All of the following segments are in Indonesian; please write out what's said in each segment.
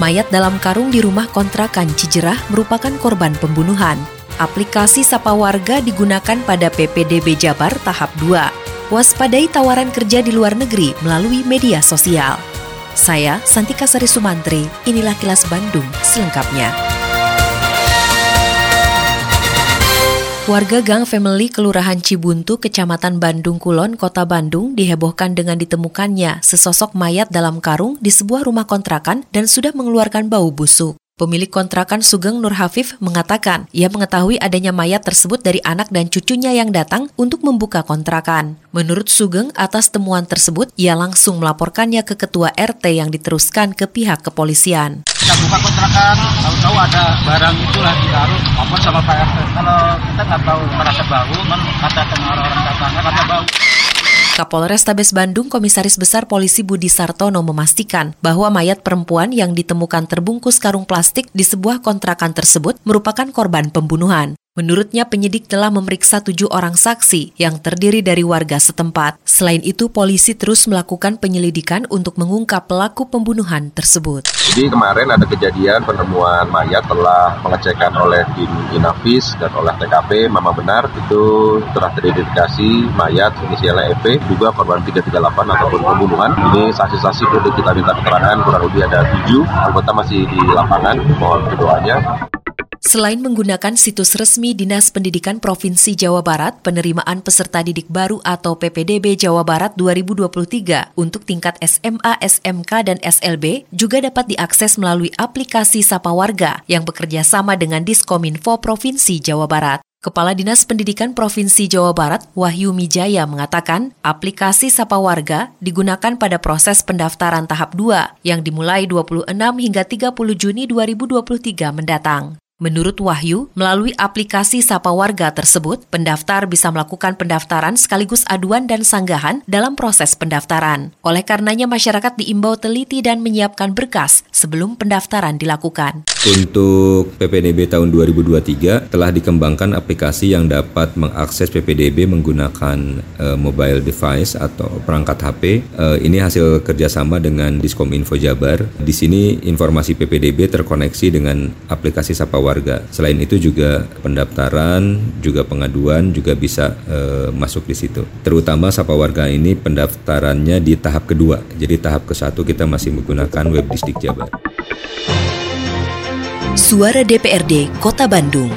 Mayat dalam karung di rumah kontrakan Cijerah merupakan korban pembunuhan. Aplikasi Sapa Warga digunakan pada PPDB Jabar tahap 2. Waspadai tawaran kerja di luar negeri melalui media sosial. Saya Santika Sari Sumantri, inilah kilas Bandung selengkapnya. Warga Gang Family Kelurahan Cibuntu, Kecamatan Bandung Kulon, Kota Bandung dihebohkan dengan ditemukannya sesosok mayat dalam karung di sebuah rumah kontrakan dan sudah mengeluarkan bau busuk. Pemilik kontrakan Sugeng Nur Hafif mengatakan ia mengetahui adanya mayat tersebut dari anak dan cucunya yang datang untuk membuka kontrakan. Menurut Sugeng, atas temuan tersebut, ia langsung melaporkannya ke ketua RT yang diteruskan ke pihak kepolisian. Kita buka kontrakan, tahu-tahu ada barang itulah di dalam, lapor sama Pak RT. Kalau kita nggak tahu merasa bau, kan kata orang-orang datangnya kata bau. Kapolres Tabes Bandung Komisaris Besar Polisi Budi Sartono memastikan bahwa mayat perempuan yang ditemukan terbungkus karung plastik di sebuah kontrakan tersebut merupakan korban pembunuhan. Menurutnya penyidik telah memeriksa tujuh orang saksi yang terdiri dari warga setempat. Selain itu, polisi terus melakukan penyelidikan untuk mengungkap pelaku pembunuhan tersebut. Jadi kemarin ada kejadian penemuan mayat telah pengecekan oleh tim Inafis dan oleh TKP Mama Benar itu telah teridentifikasi mayat inisialnya EP juga korban 338 ataupun pembunuhan. Ini saksi-saksi sudah kita minta keterangan kurang lebih ada tujuh anggota masih di lapangan. Mohon doanya. Selain menggunakan situs resmi Dinas Pendidikan Provinsi Jawa Barat, penerimaan peserta didik baru atau PPDB Jawa Barat 2023 untuk tingkat SMA, SMK, dan SLB juga dapat diakses melalui aplikasi Sapa Warga yang bekerja sama dengan Diskominfo Provinsi Jawa Barat. Kepala Dinas Pendidikan Provinsi Jawa Barat, Wahyu Mijaya, mengatakan aplikasi Sapa Warga digunakan pada proses pendaftaran tahap 2 yang dimulai 26 hingga 30 Juni 2023 mendatang. Menurut Wahyu, melalui aplikasi Sapa Warga tersebut, pendaftar bisa melakukan pendaftaran sekaligus aduan dan sanggahan dalam proses pendaftaran. Oleh karenanya masyarakat diimbau teliti dan menyiapkan berkas sebelum pendaftaran dilakukan. Untuk PPDB tahun 2023 telah dikembangkan aplikasi yang dapat mengakses PPDB menggunakan uh, mobile device atau perangkat HP. Uh, eh, ini hasil kerjasama dengan Diskominfo Jabar. Di sini informasi PPDB terkoneksi dengan aplikasi Sapa Warga warga. Selain itu juga pendaftaran, juga pengaduan juga bisa e, masuk di situ. Terutama sapa warga ini pendaftarannya di tahap kedua. Jadi tahap ke satu kita masih menggunakan web distrik Jabar. Suara DPRD Kota Bandung.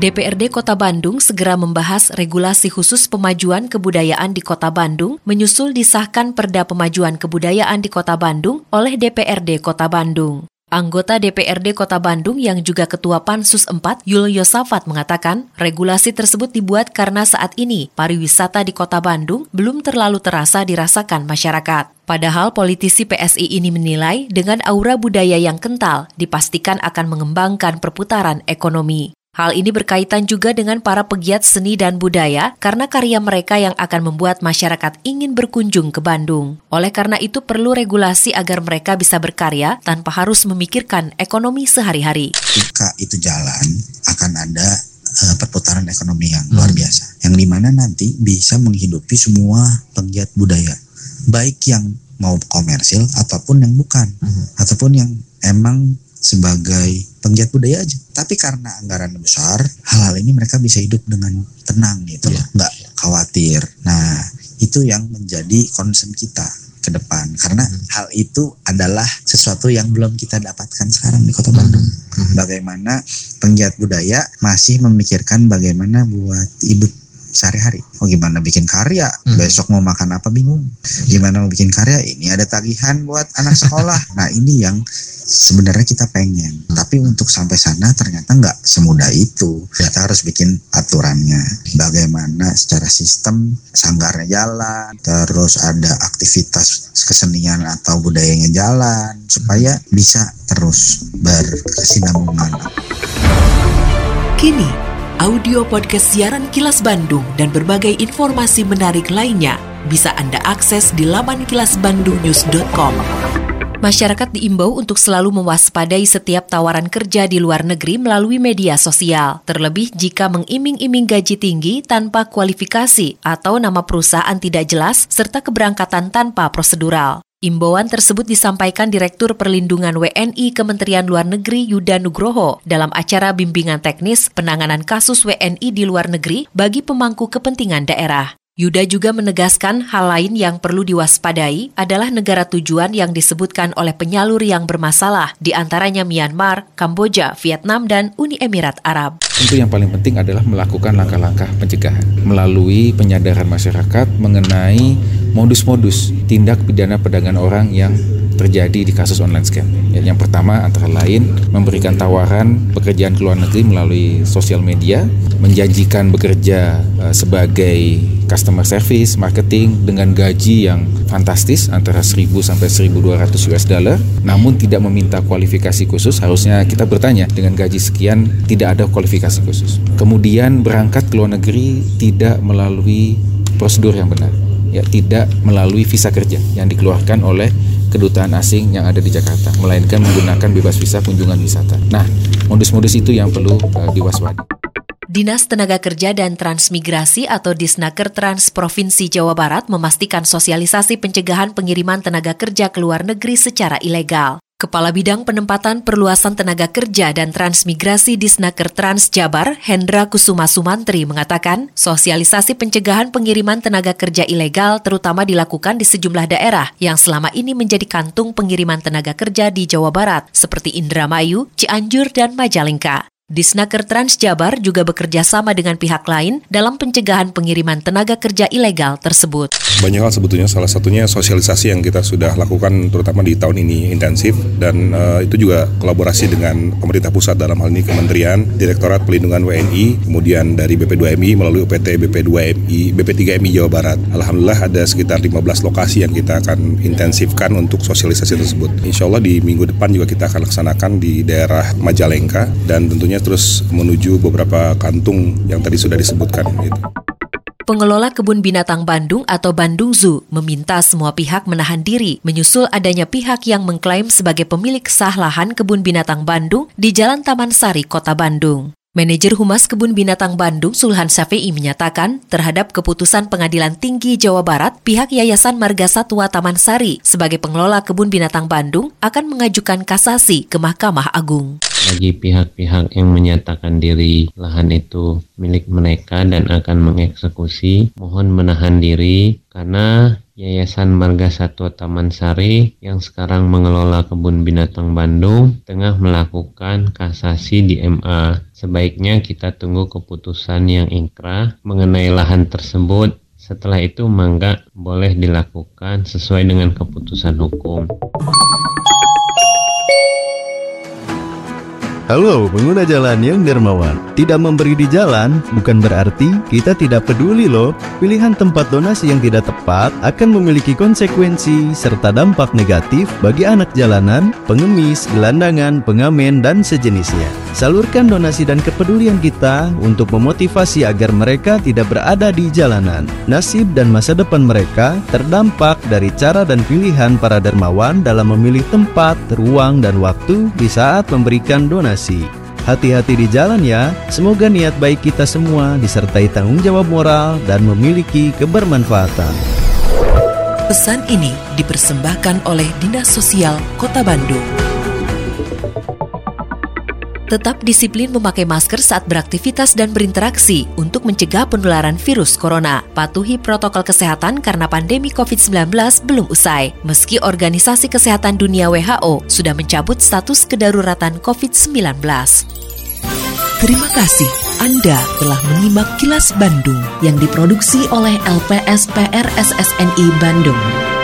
DPRD Kota Bandung segera membahas regulasi khusus pemajuan kebudayaan di Kota Bandung menyusul disahkan Perda Pemajuan Kebudayaan di Kota Bandung oleh DPRD Kota Bandung. Anggota DPRD Kota Bandung yang juga Ketua Pansus 4, Yul Yosafat mengatakan, regulasi tersebut dibuat karena saat ini pariwisata di Kota Bandung belum terlalu terasa dirasakan masyarakat. Padahal politisi PSI ini menilai dengan aura budaya yang kental dipastikan akan mengembangkan perputaran ekonomi. Hal ini berkaitan juga dengan para pegiat seni dan budaya karena karya mereka yang akan membuat masyarakat ingin berkunjung ke Bandung. Oleh karena itu perlu regulasi agar mereka bisa berkarya tanpa harus memikirkan ekonomi sehari-hari. Jika itu jalan, akan ada uh, perputaran ekonomi yang luar biasa. Yang di mana nanti bisa menghidupi semua pegiat budaya. Baik yang mau komersil ataupun yang bukan. Hmm. Ataupun yang emang sebagai penggiat budaya aja. Tapi karena anggaran besar, hal-hal ini mereka bisa hidup dengan tenang gitu loh, iya. nggak khawatir. Nah, itu yang menjadi concern kita ke depan karena hmm. hal itu adalah sesuatu yang belum kita dapatkan sekarang di Kota Bandung. Hmm. Bagaimana penggiat budaya masih memikirkan bagaimana buat hidup sehari-hari. Oh gimana bikin karya, hmm. besok mau makan apa bingung. Gimana mau bikin karya, ini ada tagihan buat anak sekolah. nah ini yang sebenarnya kita pengen. Tapi untuk sampai sana ternyata nggak semudah itu. Kita harus bikin aturannya. Bagaimana secara sistem sanggarnya jalan, terus ada aktivitas kesenian atau budayanya jalan supaya bisa terus berkesinambungan. Kini Audio podcast siaran Kilas Bandung dan berbagai informasi menarik lainnya bisa Anda akses di laman kilasbandungnews.com. Masyarakat diimbau untuk selalu mewaspadai setiap tawaran kerja di luar negeri melalui media sosial, terlebih jika mengiming-iming gaji tinggi tanpa kualifikasi atau nama perusahaan tidak jelas serta keberangkatan tanpa prosedural. Imbauan tersebut disampaikan Direktur Perlindungan WNI Kementerian Luar Negeri Yuda Nugroho dalam acara bimbingan teknis penanganan kasus WNI di luar negeri bagi pemangku kepentingan daerah. Yuda juga menegaskan hal lain yang perlu diwaspadai adalah negara tujuan yang disebutkan oleh penyalur yang bermasalah, di antaranya Myanmar, Kamboja, Vietnam, dan Uni Emirat Arab. Tentu yang paling penting adalah melakukan langkah-langkah pencegahan melalui penyadaran masyarakat mengenai modus-modus tindak pidana perdagangan orang yang terjadi di kasus online scam. Yang pertama antara lain memberikan tawaran pekerjaan ke luar negeri melalui sosial media, menjanjikan bekerja uh, sebagai customer service, marketing dengan gaji yang fantastis antara 1000 sampai 1200 US dollar, namun tidak meminta kualifikasi khusus. Harusnya kita bertanya dengan gaji sekian tidak ada kualifikasi khusus. Kemudian berangkat ke luar negeri tidak melalui prosedur yang benar ya tidak melalui visa kerja yang dikeluarkan oleh kedutaan asing yang ada di Jakarta, melainkan menggunakan bebas visa kunjungan wisata. Nah, modus-modus itu yang perlu uh, diwaspadai. Dinas Tenaga Kerja dan Transmigrasi atau Disnaker Trans Provinsi Jawa Barat memastikan sosialisasi pencegahan pengiriman tenaga kerja ke luar negeri secara ilegal. Kepala Bidang Penempatan Perluasan Tenaga Kerja dan Transmigrasi Disnaker Trans Jabar, Hendra Kusuma Sumantri mengatakan, sosialisasi pencegahan pengiriman tenaga kerja ilegal terutama dilakukan di sejumlah daerah yang selama ini menjadi kantung pengiriman tenaga kerja di Jawa Barat, seperti Indramayu, Cianjur, dan Majalengka. Disnaker Trans Jabar juga bekerja sama dengan pihak lain dalam pencegahan pengiriman tenaga kerja ilegal tersebut. Banyak hal sebetulnya, salah satunya sosialisasi yang kita sudah lakukan terutama di tahun ini intensif dan uh, itu juga kolaborasi dengan pemerintah pusat dalam hal ini Kementerian, Direktorat Pelindungan WNI, kemudian dari BP2MI melalui UPT BP2MI, BP3MI Jawa Barat. Alhamdulillah ada sekitar 15 lokasi yang kita akan intensifkan untuk sosialisasi tersebut. Insya Allah di minggu depan juga kita akan laksanakan di daerah Majalengka dan tentunya terus menuju beberapa kantung yang tadi sudah disebutkan. Gitu. Pengelola Kebun Binatang Bandung atau Bandung Zoo meminta semua pihak menahan diri menyusul adanya pihak yang mengklaim sebagai pemilik sah lahan Kebun Binatang Bandung di Jalan Taman Sari, Kota Bandung. Manajer Humas Kebun Binatang Bandung Sulhan Safei menyatakan terhadap keputusan Pengadilan Tinggi Jawa Barat, pihak Yayasan Marga Satwa Taman Sari sebagai pengelola Kebun Binatang Bandung akan mengajukan kasasi ke Mahkamah Agung. Bagi pihak-pihak yang menyatakan diri lahan itu milik mereka dan akan mengeksekusi, mohon menahan diri karena Yayasan Marga Satwa Taman Sari yang sekarang mengelola kebun binatang Bandung tengah melakukan kasasi di MA. Sebaiknya kita tunggu keputusan yang ingkrah mengenai lahan tersebut. Setelah itu mangga boleh dilakukan sesuai dengan keputusan hukum. Halo pengguna jalan yang dermawan. Tidak memberi di jalan bukan berarti kita tidak peduli loh. Pilihan tempat donasi yang tidak tepat akan memiliki konsekuensi serta dampak negatif bagi anak jalanan, pengemis, gelandangan, pengamen, dan sejenisnya Salurkan donasi dan kepedulian kita untuk memotivasi agar mereka tidak berada di jalanan Nasib dan masa depan mereka terdampak dari cara dan pilihan para dermawan dalam memilih tempat, ruang, dan waktu di saat memberikan donasi Hati-hati di jalan ya. Semoga niat baik kita semua disertai tanggung jawab moral dan memiliki kebermanfaatan. Pesan ini dipersembahkan oleh Dinas Sosial Kota Bandung. Tetap disiplin memakai masker saat beraktivitas dan berinteraksi untuk mencegah penularan virus corona. Patuhi protokol kesehatan karena pandemi COVID-19 belum usai. Meski Organisasi Kesehatan Dunia WHO sudah mencabut status kedaruratan COVID-19. Terima kasih Anda telah menyimak kilas Bandung yang diproduksi oleh LPSPR SSNI Bandung.